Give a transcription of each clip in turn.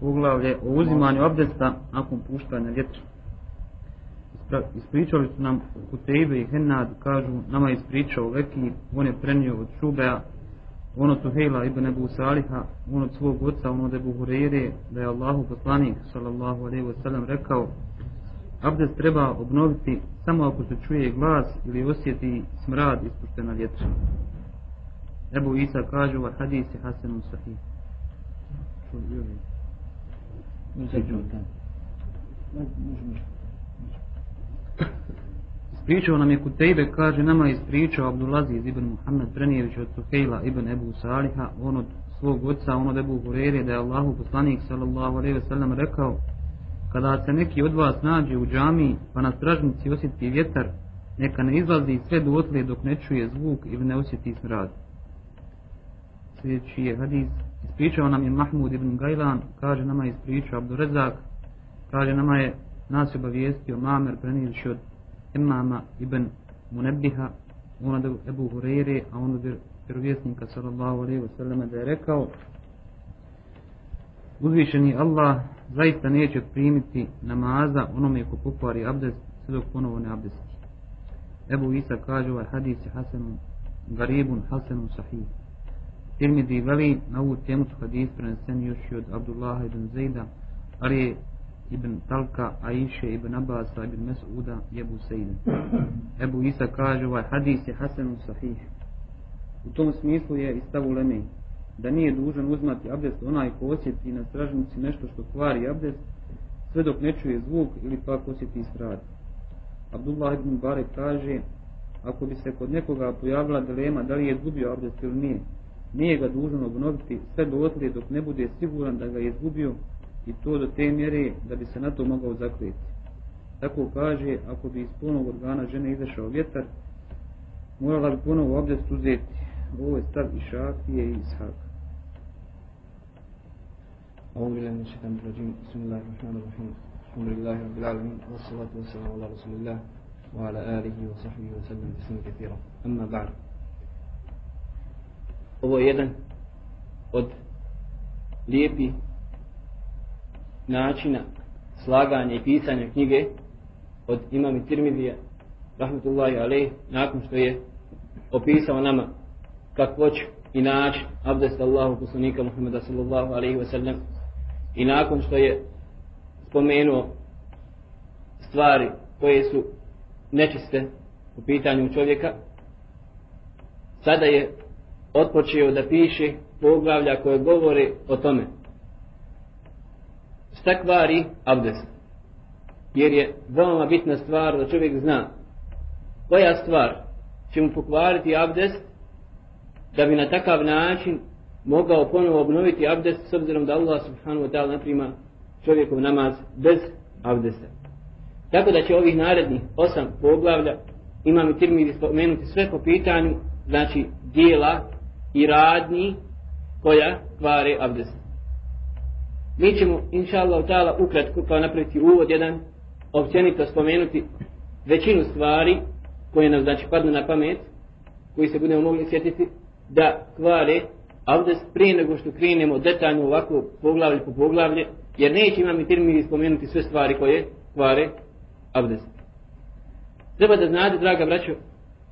Uglavlje o uzimanju abdesta nakon puštanja vjetra. Ispričali su nam Kutejbe i Hennad, kažu, nama je ispričao Veki, on je prenio od Šubeja, on od Suhejla ibn Ebu Saliha, on od svog oca, on od Ebu Hureyre, da je Allahu poslanik, sallallahu alaihi wasallam, rekao, abdest treba obnoviti samo ako se čuje glas ili osjeti smrad ispuštena vjetra. Ebu Isa kaže ovaj hadis je Hasanun Sahih. Ispričao nam je Kutejbe, kaže, nama ispričao Abdulaziz ibn Muhammed Brenijević od Suhejla ibn Ebu Saliha, on od svog oca, on od Ebu Hurere, da je Allahu poslanik sallallahu alaihi ve sellem rekao, kada se neki od vas nađe u džami, pa na stražnici osjeti vjetar, neka ne izlazi sve do otle dok ne čuje zvuk ili ne osjeti smrad. Sljedeći je hadis, ispričao nam je Mahmud ibn Gajlan, kaže nama je ispričao Abdurezak, kaže nama je nas obavijestio Mamer preniliš od imama ibn Munebiha, on od Ebu Hureyre, a on od vjerovjesnika sallallahu alaihi wa sallam da je rekao, uzvišeni Allah zaista neće primiti namaza onome ko pokvari abdest sve dok ponovo ne abdesti. Ebu Isa kaže ovaj hadis je Hasanu Garibun Hasanu Sahih. Tirmidhi veli na ovu temu su hadis prenesen još od Abdullaha ibn Zejda, ali ibn Talka, Aisha ibn Abasa ibn Mes'uda i Ebu Sejda. Ebu Isa kaže ovaj hadis je Hasan Sahih. U tom smislu je i stavu da nije dužan uzmati abdest onaj ko osjeti na stražnici nešto što kvari abdest sve dok ne čuje zvuk ili pak osjeti smrad. Abdullah ibn Bare kaže ako bi se kod nekoga pojavila dilema da li je izgubio abdest ili nije, nije ga dužan obnoviti sve do otlije dok ne bude siguran da ga je izgubio i to do te mjere da bi se na to mogao zakljeti. Tako kaže, ako bi iz punog organa žene izašao vjetar, morala bi ponovo abdest uzeti. Ovo je stav i šafije i ishaka. أعوذ بالله من الشيطان الرجيم بسم الله الرحمن الرحيم الحمد لله رب العالمين والصلاة والسلام على رسول الله وعلى آله وصحبه وسلم بسم كثيرا أما بعد Ovo je jedan od lijepi načina slaganja i pisanja knjige od imami Tirmidija rahmetullahi alaih nakon što je opisao nama kakvoću i način abdesta Allahu poslanika Muhammeda sallallahu alaihi wa sallam i nakon što je spomenuo stvari koje su nečiste u pitanju čovjeka sada je otpočeo da piše poglavlja koje govore o tome Stakvari abdest jer je veoma bitna stvar da čovjek zna koja stvar će mu pokvariti abdest da bi na takav način mogao ponovo obnoviti abdest s obzirom da Allah subhanahu wa ta'ala naprima čovjekov namaz bez abdesta. Tako da će ovih narednih osam poglavlja imam i tirmidi spomenuti sve po pitanju znači dijela i radnji koja kvare abdest. Mi ćemo inša Allah ta'ala ukratko kao napraviti uvod jedan općenito spomenuti većinu stvari koje nam znači padnu na pamet koji se budemo mogli sjetiti da kvare abdest prije nego što krenemo detaljno ovako poglavlje po poglavlje, jer neće imam i termini spomenuti sve stvari koje kvare abdest. Treba da znate, draga braćo,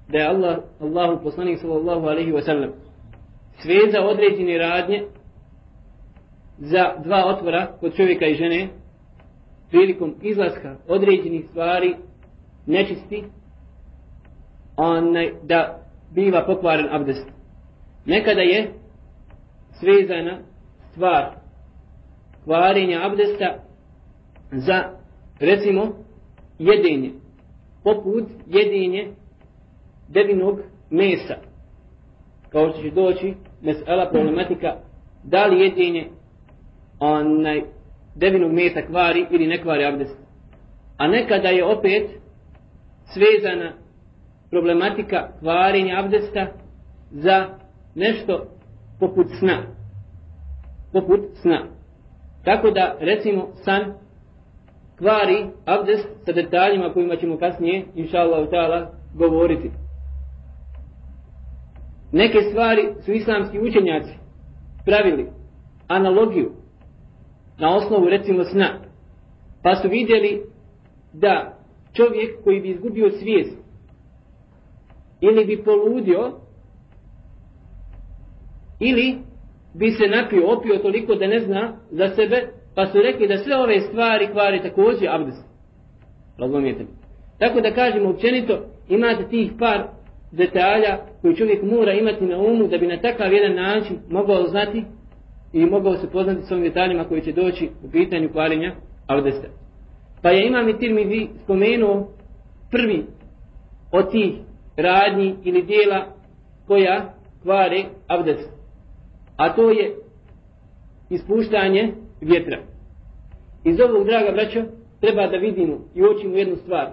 da je Allah, Allahu poslanik sallallahu alaihi wa sallam sveza određene radnje za dva otvora kod čovjeka i žene prilikom izlaska određenih stvari nečisti onaj, da biva pokvaren abdest. Nekada je svezana stvar kvarenja abdesta za recimo jedenje poput jedenje devinog mesa kao što će doći mesela problematika da li jedinje onaj devinog mesa kvari ili ne kvari abdest a nekada je opet svezana problematika kvarenja abdesta za nešto poput sna. Poput sna. Tako da, recimo, san kvari abdest sa detaljima kojima ćemo kasnije, inša Allah, ta'ala, govoriti. Neke stvari su islamski učenjaci pravili analogiju na osnovu recimo sna, pa su vidjeli da čovjek koji bi izgubio svijest ili bi poludio ili bi se napio, opio toliko da ne zna za sebe, pa su rekli da sve ove stvari kvari također abdest. Razumijete mi? Tako da kažemo općenito, imate tih par detalja koji čovjek mora imati na umu da bi na takav jedan način mogao znati i mogao se poznati s ovim detaljima koji će doći u pitanju kvarenja abdesta. Pa je imam i Tirmidhi spomenuo prvi od tih radnji ili dijela koja kvare abdest. A to je ispuštanje vjetra. Iz ovog, draga braćo, treba da vidimo i očimo jednu stvar.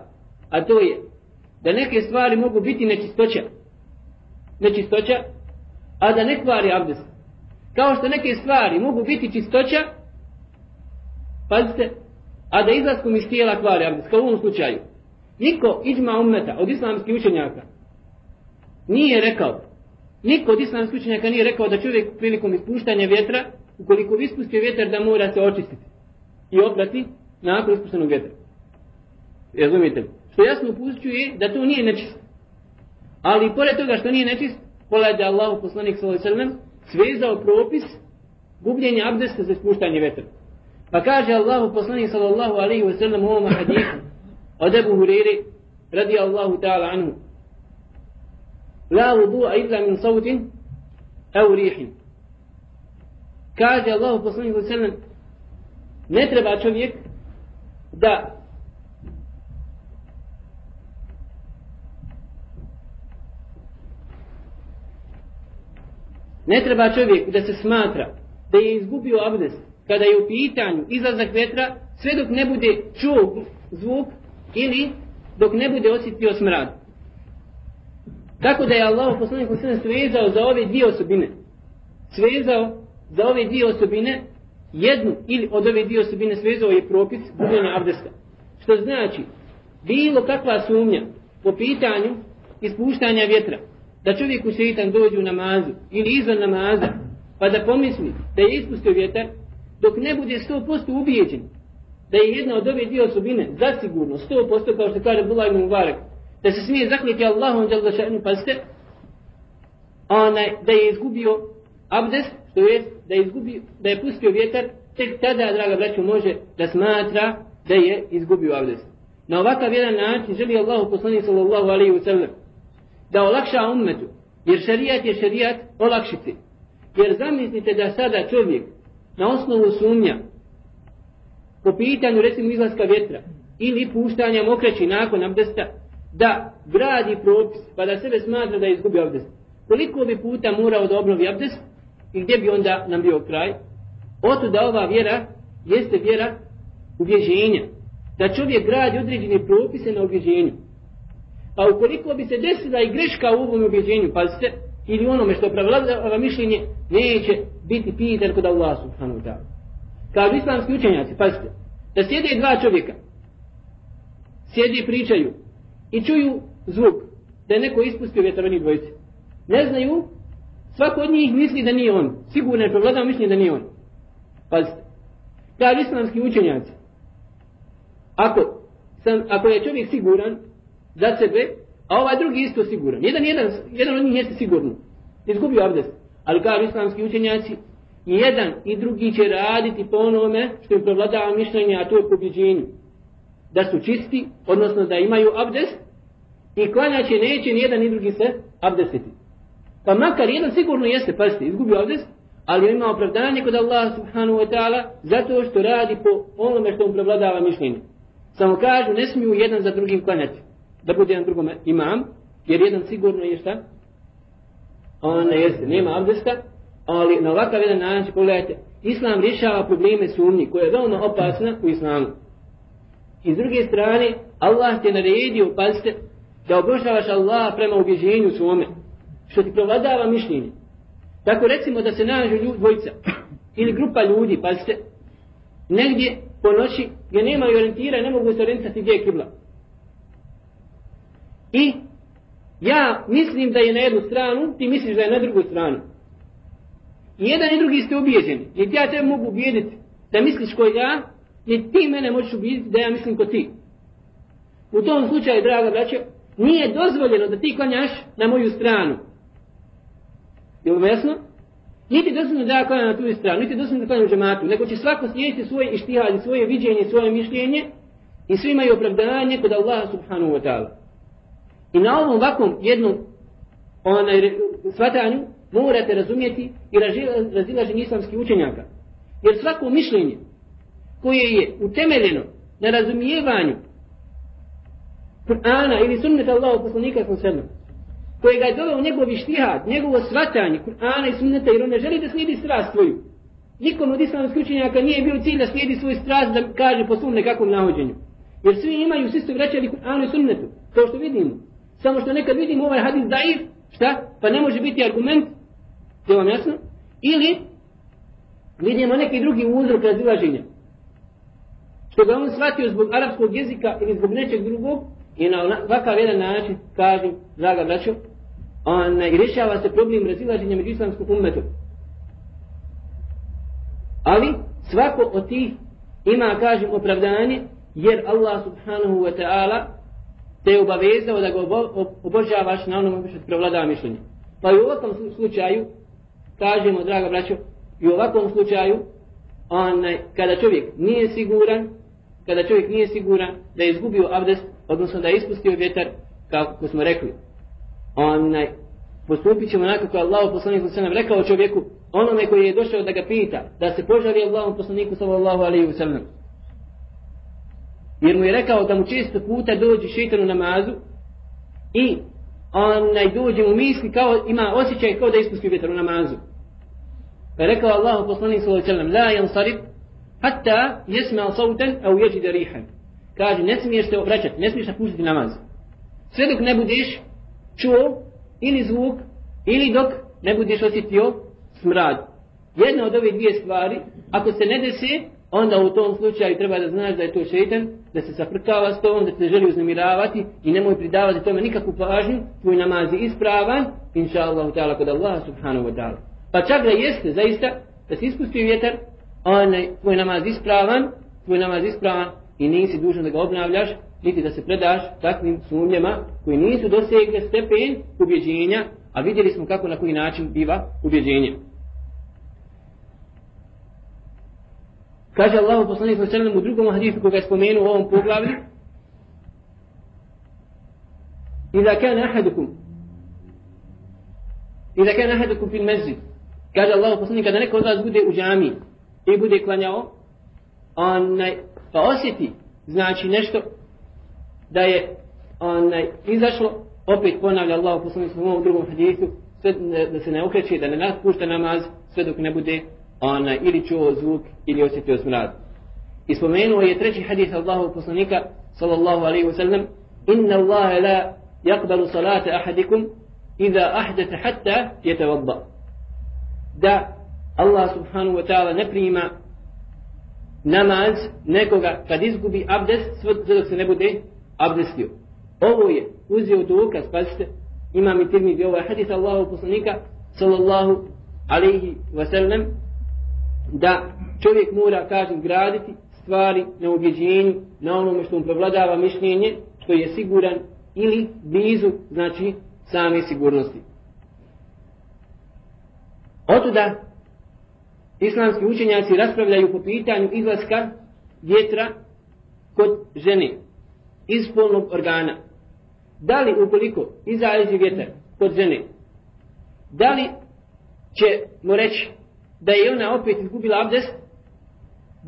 A to je da neke stvari mogu biti nečistoća. Nečistoća, a da ne kvari abdest. Kao što neke stvari mogu biti čistoća, pazite, a da izlaskom iz tijela kvari abdest, kao u ovom slučaju. Niko iđma ummeta od islamskih učenjaka nije rekao, niko od islamskih učenjaka nije rekao da čovjek prilikom ispuštanja vjetra, ukoliko ispusti vjetar da mora se očistiti i oprati nakon ispuštenog vjetra. Razumijete li? Što jasno upućuje da to nije nečist. Ali pored toga što nije nečist, pogledaj Allah poslanik s.a.v. svezao propis gubljenja abdesta za ispuštanje vetra. Pa kaže Allahu poslanik sallallahu alaihi wa sallam u ovom hadisu od Ebu Huriri radi Allahu ta'ala anhu La vudu'a illa min sautin au rihin. Kaže Allahu poslanik sallallahu alaihi wa sallam ne treba čovjek da Ne treba čovjek da se smatra da je izgubio abdest kada je u pitanju izlazak vetra sve dok ne bude čuo zvuk ili dok ne bude osjetio smrad. Tako da je Allah poslanik sve svezao za ove dvije osobine. Svezao za ove dvije osobine jednu ili od ove dvije osobine svezao je propis gubljenja abdesta. Što znači, bilo kakva sumnja po pitanju ispuštanja vjetra, da čovjek u šeitan dođe u namazu ili izvan namaza, pa da pomisli da je ispustio vjetar, dok ne bude 100% ubijeđen da je jedna od ove dvije osobine zasigurno 100% kao što kaže Bulaj Mubarak da se smije zakljeti Allahom džel za še'nu paste onaj, da je izgubio abdest to je da je, izgubio, da je pustio vjetar tek tada draga braću može da smatra da je izgubio abdest. Na ovakav jedan način želi Allahu poslani sallallahu alaihi wa sallam da olakša ummetu. Jer šarijat je šarijat olakšiti jer zamislite da sada čovjek na osnovu sumnja po pitanju recimo izlaska vjetra ili puštanja mokreći nakon abdesta da gradi propis pa da sebe smatra da je izgubio abdest. Koliko bi puta morao da obnovi abdest i gdje bi onda nam bio kraj? Oto da ova vjera jeste vjera ubježenja da čovjek gradi određene propise na ubježenju pa ukoliko bi se desila i greška u ovom ubjeđenju, pazite ili onome što pravlada mišljenje neće biti pitan kod Allah subhanahu wa ta'ala. Kažu islamski učenjaci, pazite, da sjede dva čovjeka, sjede i pričaju i čuju zvuk da je neko ispustio vjetrovani dvojice. Ne znaju, svako od njih misli da nije on. Sigurno je pravladao mišljenje da nije on. Pazite, kažu islamski učenjaci, ako, sam, ako je čovjek siguran za sebe, a ovaj drugi isto siguran, jedan, jedan, jedan od njih jeste sigurno, izgubio abdest, Ali kao islamski učenjaci, i jedan i drugi će raditi po onome što im prevladava mišljenje, a to je pobjeđenje. Da su čisti, odnosno da imaju abdest, i klanjaće neće ni jedan ni drugi se abdestiti. Pa makar jedan sigurno jeste, pazite, izgubio abdest, ali ima opravdanje kod Allah subhanahu wa ta'ala zato što radi po onome što mu prevladava mišljenje. Samo kažu, ne smiju jedan za drugim klanjati. Da bude jedan drugome imam, jer jedan sigurno je šta? on ne jeste, nema abdesta, ali na ovakav jedan način, pogledajte, Islam rješava probleme sumnji, koja je veoma opasna u Islamu. I s druge strane, Allah te naredio, pazite, da obožavaš Allah prema ubježenju svome, što ti provladava mišljenje. Tako recimo da se nađu ljud, dvojica, ili grupa ljudi, pazite, negdje po noći, gdje nema orientira ne mogu se orijentisati gdje je kibla. I ja mislim da je na jednu stranu, ti misliš da je na drugu stranu. I jedan i drugi ste ubijeđeni. Niti ja te mogu ubijediti da misliš koji ja, niti ti mene možeš ubijediti da ja mislim ko ti. U tom slučaju, draga braće, nije dozvoljeno da ti klanjaš na moju stranu. Je li jasno? Niti dozvoljeno da ja klanjam na tvoju stranu, niti dozvoljeno da klanjam u džematu, nego će svako slijediti svoje ištihad, svoje viđenje, svoje mišljenje i svi imaju opravdanje kod Allaha subhanahu wa ta'ala. I na ovom ovakvom jednom onaj, shvatanju morate razumjeti i razilaženje islamskih učenjaka. Jer svako mišljenje koje je utemeljeno na razumijevanju Kur'ana ili sunneta Allahu poslanika sa sebe, koje ga je doveo njegov ištihad, njegovo svatanje Kur'ana i sunneta, jer on ne želi da slijedi strast svoju. Nikom od islamskih učenjaka nije bio cilj da slijedi svoj strast da kaže po svom nekakvom nahođenju. Jer svi imaju svi su vraćali Kur'anu i sunnetu, kao što vidimo. Samo što nekad vidimo ovaj hadis daif, šta? Pa ne može biti argument, je vam jasno? Ili vidimo neki drugi uzrok razilaženja. Što ga on shvatio zbog arapskog jezika ili zbog nečeg drugog, i na ovakav jedan način kaže, draga braćo, on i rješava se problem razilaženja među islamskom ummetom. Ali svako od tih ima, kažem, opravdanje, jer Allah subhanahu wa ta'ala te je obavezao da ga obožavaš na onome što prevladava mišljenje. Pa i u ovakvom slučaju, kažemo, draga braćo, i u ovakvom slučaju, onaj, kada čovjek nije siguran, kada čovjek nije siguran da je izgubio abdest, odnosno da je ispustio vjetar, kako smo rekli, onaj, postupit ćemo onako kao Allah poslanik se nam rekao čovjeku, onome koji je došao da ga pita, da se požali Allahom poslaniku sallallahu alaihi wa sallam. Jer mu je rekao da mu često puta dođe šeitan u namazu i onaj dođe mu misli kao ima osjećaj kao da ispusti vjetar u namazu. Pa je rekao Allahu poslanik sallallahu alejhi ve sellem: la yansarif hatta yasma sawtan aw yajid rihan. Kaže, ne smiješ se obraćati, ne smiješ napustiti namaz. Sve dok ne budeš čuo ili zvuk, ili dok ne budeš osjetio smrad. Jedna od ove dvije stvari, ako se ne desi, onda u tom slučaju treba da znaš da je to šeitan, da se saprkava s tobom, da te želi uznemiravati i nemoj pridavati tome nikakvu pažnju, tvoj namaz je ispravan, inša Allah, ta'ala, kod Allah subhanahu wa ta'ala. Pa čak da jeste, zaista, da se ispusti vjetar, onaj tvoj namaz ispravan, tvoj namaz ispravan i nisi dužan da ga obnavljaš, niti da se predaš takvim sumnjama koji nisu dosegle stepen ubjeđenja, a vidjeli smo kako na koji način biva ubjeđenje. Kaže Allah poslanik sallallahu u drugom hadisu koga je spomenuo u ovom poglavlju, Iza kana ahadukum Iza kana ahadukum fil mezid Kaže Allah poslanik kada neko od vas bude u džamiji i bude klanjao, onaj, pa osjeti, znači nešto, da je onaj, izašlo, opet ponavlja Allah poslanik u ovom drugom hadisu, sve da se ne okreće, da ne napušta namaz, sve dok ne bude onaj, ili čuo zvuk, ili osjetio smrad. I spomenuo je treći hadis Allahu poslanika, sallallahu alaihi wa sallam, inna Allahe la yakbalu salate ahadikum, iza ahdatha hatta yatawadda. Da Allah subhanahu wa ta'ala ne prima namaz nekoga kad izgubi abdest sve dok se ne bude abdestio. Ovo je uzeo dokaz, pazite, ima mi tirmi ovaj hadis Allahu poslanika sallallahu alaihi wa sallam da čovjek mora, kažem, graditi stvari na ubjeđenju, na onome što mu prevladava mišljenje, što je siguran ili blizu, znači, same sigurnosti. Otuda islamski učenjaci raspravljaju po pitanju izlaska vjetra kod žene iz spolnog organa. Da li ukoliko izađe vjetar kod žene, da li će mu reći da je ona opet izgubila abdest,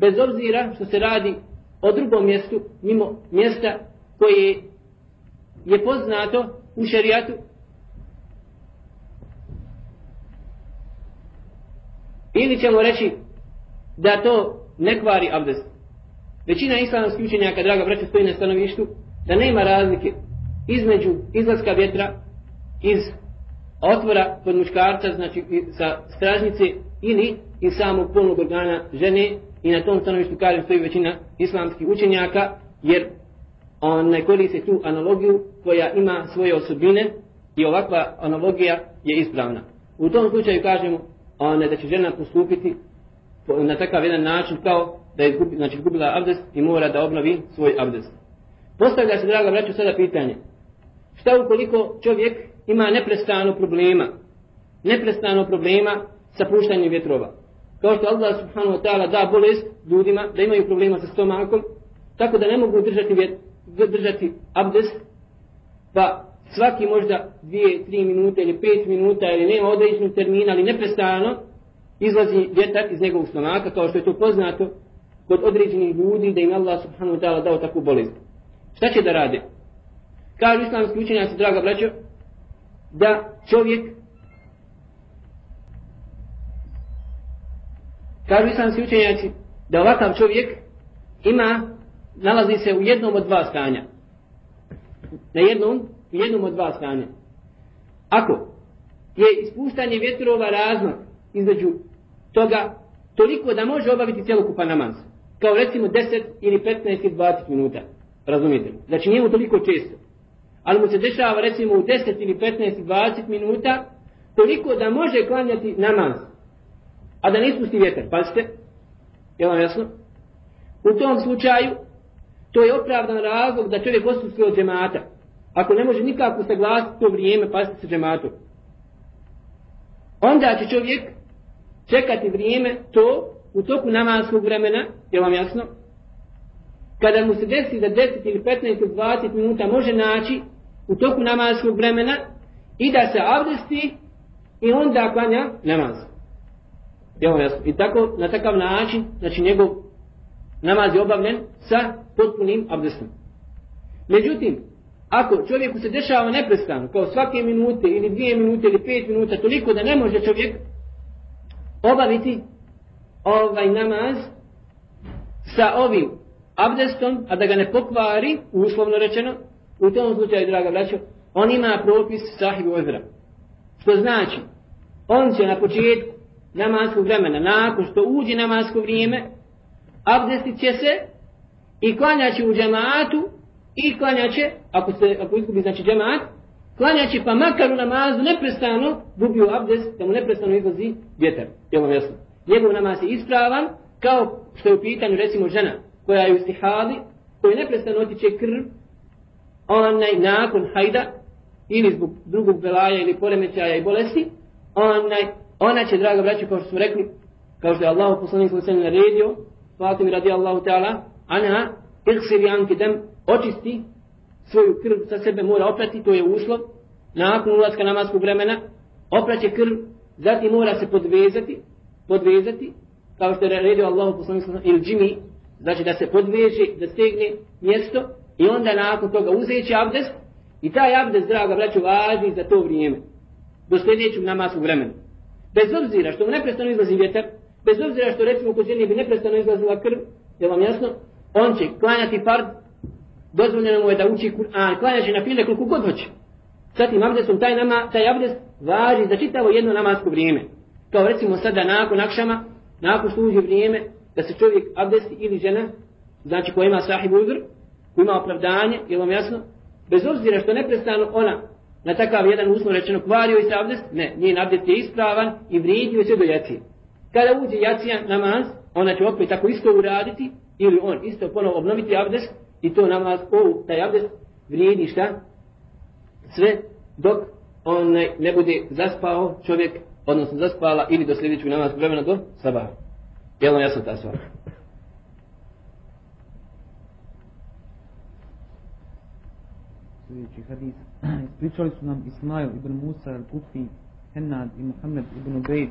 bez obzira što se radi o drugom mjestu, mimo mjesta koje je poznato u šerijatu, Ili ćemo reći da to ne kvari abdest. Većina islamskih učenjaka, draga braća, stoji na stanovištu da nema razlike između izlaska vjetra iz otvora kod muškarca, znači sa stražnice ili i samog polnog organa žene i na tom stanovištu kaže stoji većina islamskih učenjaka jer on ne koriste tu analogiju koja ima svoje osobine i ovakva analogija je ispravna. U tom slučaju kažemo one, da će žena postupiti na takav jedan način kao da je izgubi, znači, izgubila abdest i mora da obnovi svoj abdest. Postavlja se, draga braću, sada pitanje. Šta ukoliko čovjek ima neprestano problema? Neprestano problema sa puštanjem vjetrova. Kao što Allah subhanahu wa ta'ala da bolest ljudima da imaju problema sa stomakom, tako da ne mogu držati, vjet, držati abdest, pa svaki možda dvije, tri minute ili pet minuta ili nema određenog termina, ali neprestano izlazi vjetar iz njegovog stomaka, kao što je to poznato kod određenih ljudi da im Allah subhanahu wa ta'ala dao takvu bolest. Šta će da rade? Kažu islamski učenjaci, draga braćo, da čovjek kažu islamski učenjaci da ovakav čovjek ima, nalazi se u jednom od dva stanja. Na jednom, u jednom od dva stanja. Ako je ispuštanje vjetrova razmak između toga toliko da može obaviti cjelokupan namaz. Kao recimo 10 ili 15 ili 20 minuta. Razumijete? Znači nije mu toliko često. Ali mu se dešava recimo u 10 ili 15 ili 20 minuta toliko da može klanjati namaz. A da ne ispusti vjetar. Pazite. Je vam jasno? U tom slučaju to je opravdan razlog da čovjek osusti od džemata. Ako ne može nikako saglasiti to vrijeme, pazite se džematom. Onda će čovjek čekati vrijeme to u toku namazskog vremena, je vam jasno? Kada mu se desi da 10 ili 15 ili 20 minuta može naći u toku namazskog vremena i da se abdesti i onda klanja namaz. Jel jasno? I tako, na takav način, znači njegov namaz je obavljen sa potpunim abdestom. Međutim, ako čovjeku se dešava neprestano, kao svake minute ili dvije minute ili pet minuta, toliko da ne može čovjek obaviti ovaj namaz sa ovim abdestom, a da ga ne pokvari, uslovno rečeno, u tom slučaju, draga braćo, on ima propis sahibu ozra. Što znači, on će na početku namaskog vremena, nakon što uđe namasko vrijeme, abdestit će se i klanjaće u džematu i klanjaće, ako, se, ako izgubi znači džemat, klanjaće pa makar u namazu neprestano gubio abdest, da mu neprestano izlazi vjetar. Je vam jasno? Njegov namaz je ispravan, kao što je u pitanju recimo žena koja je u stihadi, koja neprestano otiče krv, onaj nakon hajda, ili zbog drugog belaja ili poremećaja i bolesti, onaj, ona će, draga braću, kao što smo rekli, kao što je Allah poslanik sallallahu alejhi ve sellem naredio, Fatimi radi Allahu ta'ala, ana ighsili anki dem, očisti svoju krv sa sebe mora oprati, to je uslov, nakon ulaska namaskog vremena, opraće krv, zatim mora se podvezati, podvezati, kao što je redio Allah poslanik sallallahu ili džimi, znači da se podveže, da stegne mjesto i onda nakon toga uzeći abdest i taj abdest, draga braću, važi za to vrijeme, do sljedećeg namaskog vremena. Bez obzira što mu neprestano izlazi vjetar, bez obzira što recimo kod žene bi neprestano izlazila krv, je vam jasno, on će klanjati fard, dozvoljeno mu je da uči Kur'an, klanjaće na file koliko god hoće. Sa tim abdestom taj, nama, taj abdest važi za čitavo jedno namasko vrijeme. Kao recimo sada nakon akšama, nakon služi vrijeme da se čovjek abdesti ili žena, znači koja ima sahib uzr, koja ima opravdanje, je vam jasno, bez obzira što neprestano ona na takav jedan uslov rečeno kvario i se abdest, ne, njen abdest je ispravan i vrijedio se do jacije. Kada uđe jacija namaz, ona će opet tako isto uraditi, ili on isto ponovo obnoviti abdest, i to namaz, o, taj abdest vrijedi šta? Sve dok on ne, ne bude zaspao čovjek, odnosno zaspala ili do sljedećeg namaz vremena do sabaha. Jel vam jasno ta stvar? Sljedeći hadis. Pričali su nam Ismail ibn Musa al-Kufi, Hennad i Muhammed ibn Ubejd.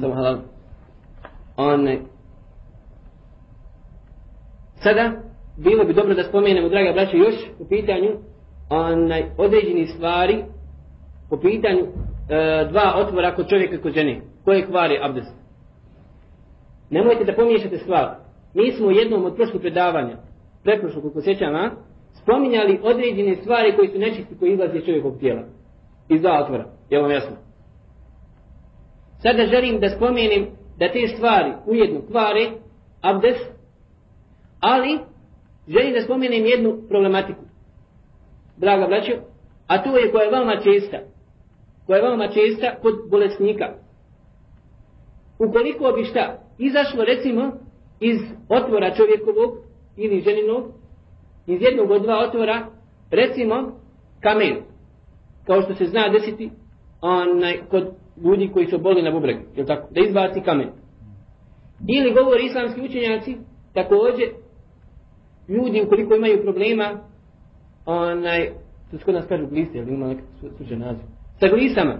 Samo halal. Sada, bilo bi dobro da spomenemo, draga braća, još u pitanju onaj, određeni stvari po pitanju e, dva otvora kod čovjeka kod žene, koje kvari abdest. Nemojte da pomiješate stvar. Mi smo u jednom od prošlih predavanja, preprošlog koliko sjećam, a, spominjali određene stvari koji su nečisti koji izlaze iz čovjekog tijela. Iz zatvora. otvora. Je vam jasno? Sada želim da spomenem da te stvari ujedno kvare abdes, ali želim da spomenem jednu problematiku. Draga braćo, a to je koja je veoma česta. Koja je veoma česta kod bolesnika. ukoliko bi šta, izašlo recimo iz otvora čovjekovog ili ženinog, iz jednog od dva otvora, recimo kamen, kao što se zna desiti onaj, kod ljudi koji su boli na bubreg, je tako, da izbaci kamen. Ili govori islamski učenjaci, također, ljudi ukoliko imaju problema, onaj, to skoro nas kažu gliste, ali ima neka slučaj naziv, sa glisama,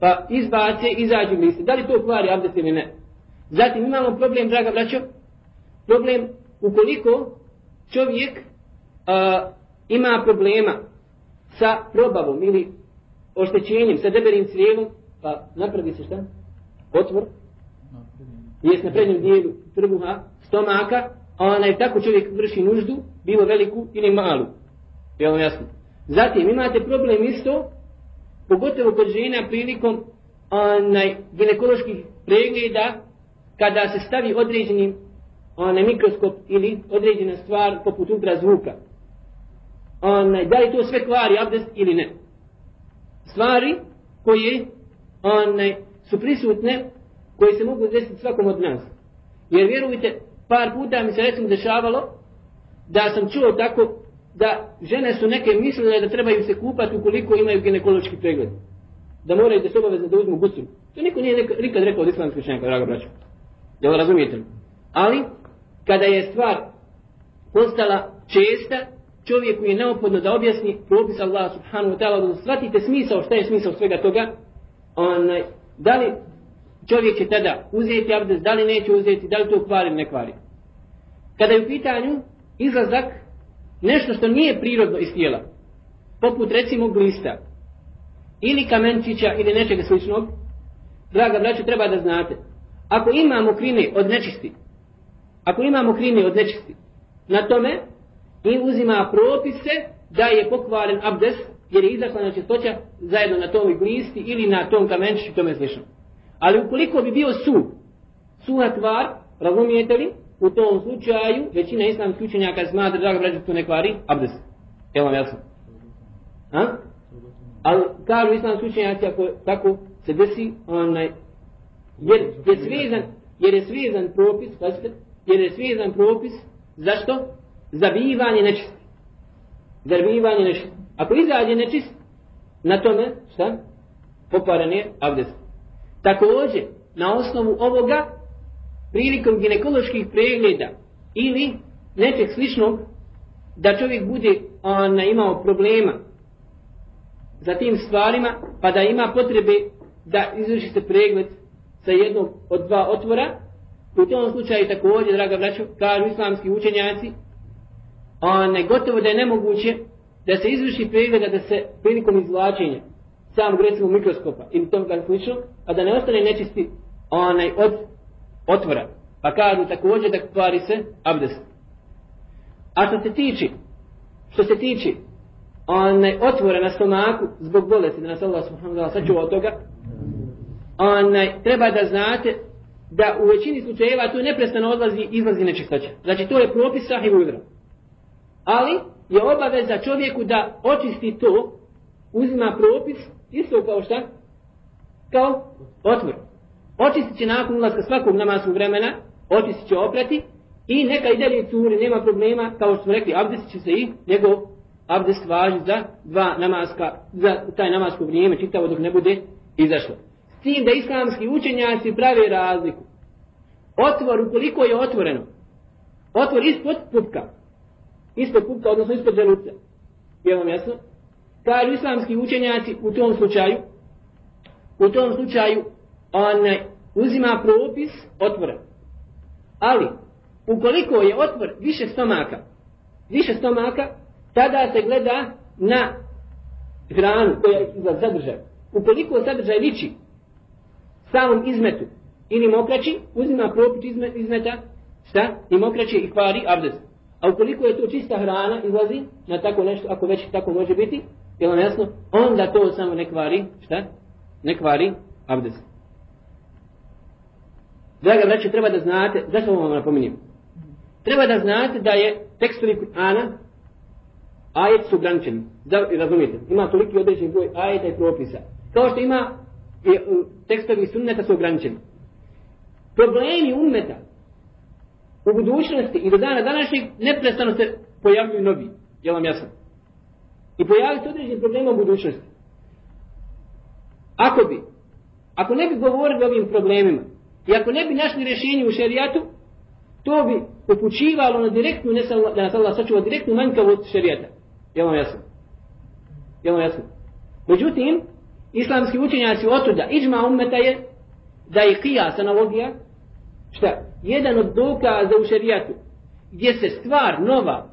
pa izbace, izađu gliste. Da li to kvari abdest ili ne? Zatim imamo problem, draga braćo, problem ukoliko čovjek a, ima problema sa probavom ili oštećenjem, sa deberim crijevom, pa napravi se šta? Otvor. Jes na prednjem dijelu trbuha, stomaka, a onaj tako čovjek vrši nuždu, bilo veliku ili malu. Je vam jasno? Zatim imate problem isto, pogotovo kod žena prilikom onaj ginekoloških pregleda, kada se stavi određeni onaj mikroskop ili određena stvar poput ultrazvuka. Onaj, da li to sve kvari abdest ili ne? Stvari koje onaj, su prisutne, koje se mogu desiti svakom od nas. Jer vjerujte, par puta mi se recimo dešavalo da sam čuo tako da žene su neke mislile da trebaju se kupati ukoliko imaju ginekološki pregled. Da moraju da se obavezno da uzmu gusul. To niko nije nikad rekao od islamske šenka, draga braćo. Jel razumijete? Ali, kada je stvar postala česta, čovjeku je neophodno da objasni propis Allah subhanahu wa ta'ala, da shvatite smisao, šta je smisao svega toga, onaj, da li čovjek će tada uzeti abdest, da li neće uzeti, da li to kvari ili ne kvari. Kada je u pitanju izlazak nešto što nije prirodno iz tijela, poput recimo glista, ili kamenčića, ili nečega sličnog, draga braću, treba da znate, ako imamo krine od nečisti, ako imamo krine od nečisti, na tome i uzima propise da je pokvaren abdes jer je izašla na čistoća zajedno na tom glisti ili na tom kamenčiću, tome slično. Ali ukoliko bi bio su, suha tvar, razumijete li, u tom slučaju, većina islamskih učenjaka smatra, draga braća, to ne kvari, abdes. Evo vam jasno. A? Ali kažu islamski učenjaci, ako tako se desi, onaj, jer je svezan, jer je svezan propis, pazite, jer je svezan propis, zašto? Zabivanje nečist. Zabivanje nečist. Ako izađe nečist, na tome, šta? Poparan je abdest. Također, na osnovu ovoga, prilikom ginekoloških pregleda ili nečeg sličnog, da čovjek bude on, imao problema za tim stvarima, pa da ima potrebe da izvrši se pregled sa jednog od dva otvora, u tom slučaju također, draga braćo, kažu islamski učenjaci, one, gotovo da je nemoguće da se izvrši pregleda da se prilikom izvlačenja samog recimo mikroskopa ili tom kako slično, a da ne ostane nečisti onaj od otvora. Pa kažu također da kvari se abdest. A što se tiče, što se tiče onaj otvora na stomaku zbog bolesti, da nas Allah subhanahu wa ta'ala sačuva od toga, onaj, treba da znate da u većini slučajeva tu neprestano odlazi, izlazi nečistoća. Znači to je propis sahih udra. Ali je obaveza čovjeku da očisti to, uzima propis, isto kao šta? Kao otvor. Očistit će nakon ulaska svakog namaskog vremena, očistit će oprati i neka i dalje curi, nema problema, kao što smo rekli, abdest će se i njegov abdest važi za dva namaska, za taj namasko vrijeme, čitavo dok ne bude izašlo. S tim da islamski učenjaci pravi razliku. Otvor, ukoliko je otvoreno, otvor ispod pupka, ispod pupka, odnosno ispod želuca, je vam jasno? Kažu islamski učenjaci u tom slučaju, u tom slučaju, on uzima propis otvora. Ali, ukoliko je otvor više stomaka, više stomaka, tada se gleda na hranu koja je za sadržaj. Ukoliko sadržaj liči samom izmetu ili mokraći, uzima propis izmeta, šta? I mokraći i kvari abdest. A ukoliko je to čista hrana, izlazi na tako nešto, ako već tako može biti, je vam jasno, onda to samo ne kvari, šta? Ne kvari abdest. Draga braće, treba da znate, zašto vam napominjem? Treba da znate da je tekstovi Kur'ana ajet su ograničeni. Da, razumijete, ima toliki određen broj ajeta i propisa. Kao što ima je, tekstovi sunneta su ograničeni. problemi ummeta u budućnosti i do dana današnjeg neprestano se pojavljuju novi. Je vam jasno? I pojaviti se određeni problema u budućnosti. Ako bi, ako ne bi govorili o ovim problemima, i ako ne bi našli rješenje u šerijatu, to bi upućivalo na direktnu, ne sam, da nas Allah sačuva, direktnu manjkavost šerijata. Je vam jasno? Je vam jasno? Međutim, islamski učenjaci otuda, iđma ummeta je da je kijas, analogija, šta? Jedan od dokaza u šerijatu, gdje se stvar nova,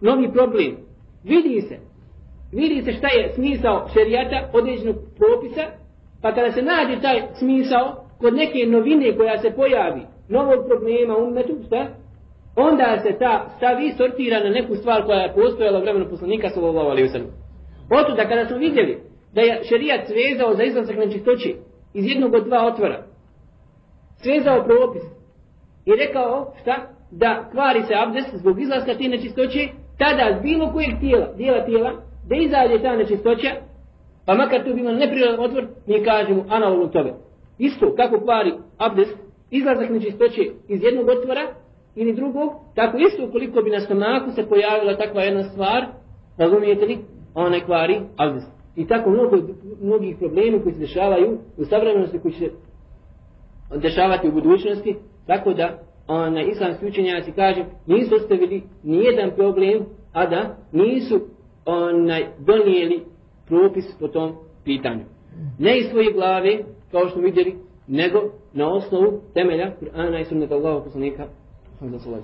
novi problem, vidi se, vidi se šta je smisao šerijata, određenog propisa, pa kada se nađe taj smisao, kod neke novine koja se pojavi, novog problema umetu, šta? Onda se ta stavi sortira na neku stvar koja je postojala vremenu poslanika sallallahu alaihi wasallam. Oto da kada smo vidjeli da je šerijat svezao za izlazak na čistoći iz jednog od dva otvora, svezao propis i rekao šta? Da kvari se abdest zbog izlaska te nečistoće, tada z bilo kojeg tijela, dijela tijela, da izađe ta nečistoća, pa makar tu bi neprirodan otvor, mi kažemo analogno toga. Isto kako kvari abdest, izlazak nečistoće iz jednog otvora ili drugog, tako isto ukoliko bi na stomaku se pojavila takva jedna stvar, razumijete li, onaj kvari abdest. I tako mnogo, mnogih problema koji se dešavaju u savremenosti, koji se dešavati u budućnosti, tako da onaj islamski učenjaci kaže, nisu ostavili nijedan problem, a da nisu onaj donijeli propis po tom pitanju. Ne iz svoje glave, kao što vidjeli, nego na osnovu temelja Kur'ana i sunnata Allaha poslanika. Alhamdulillah.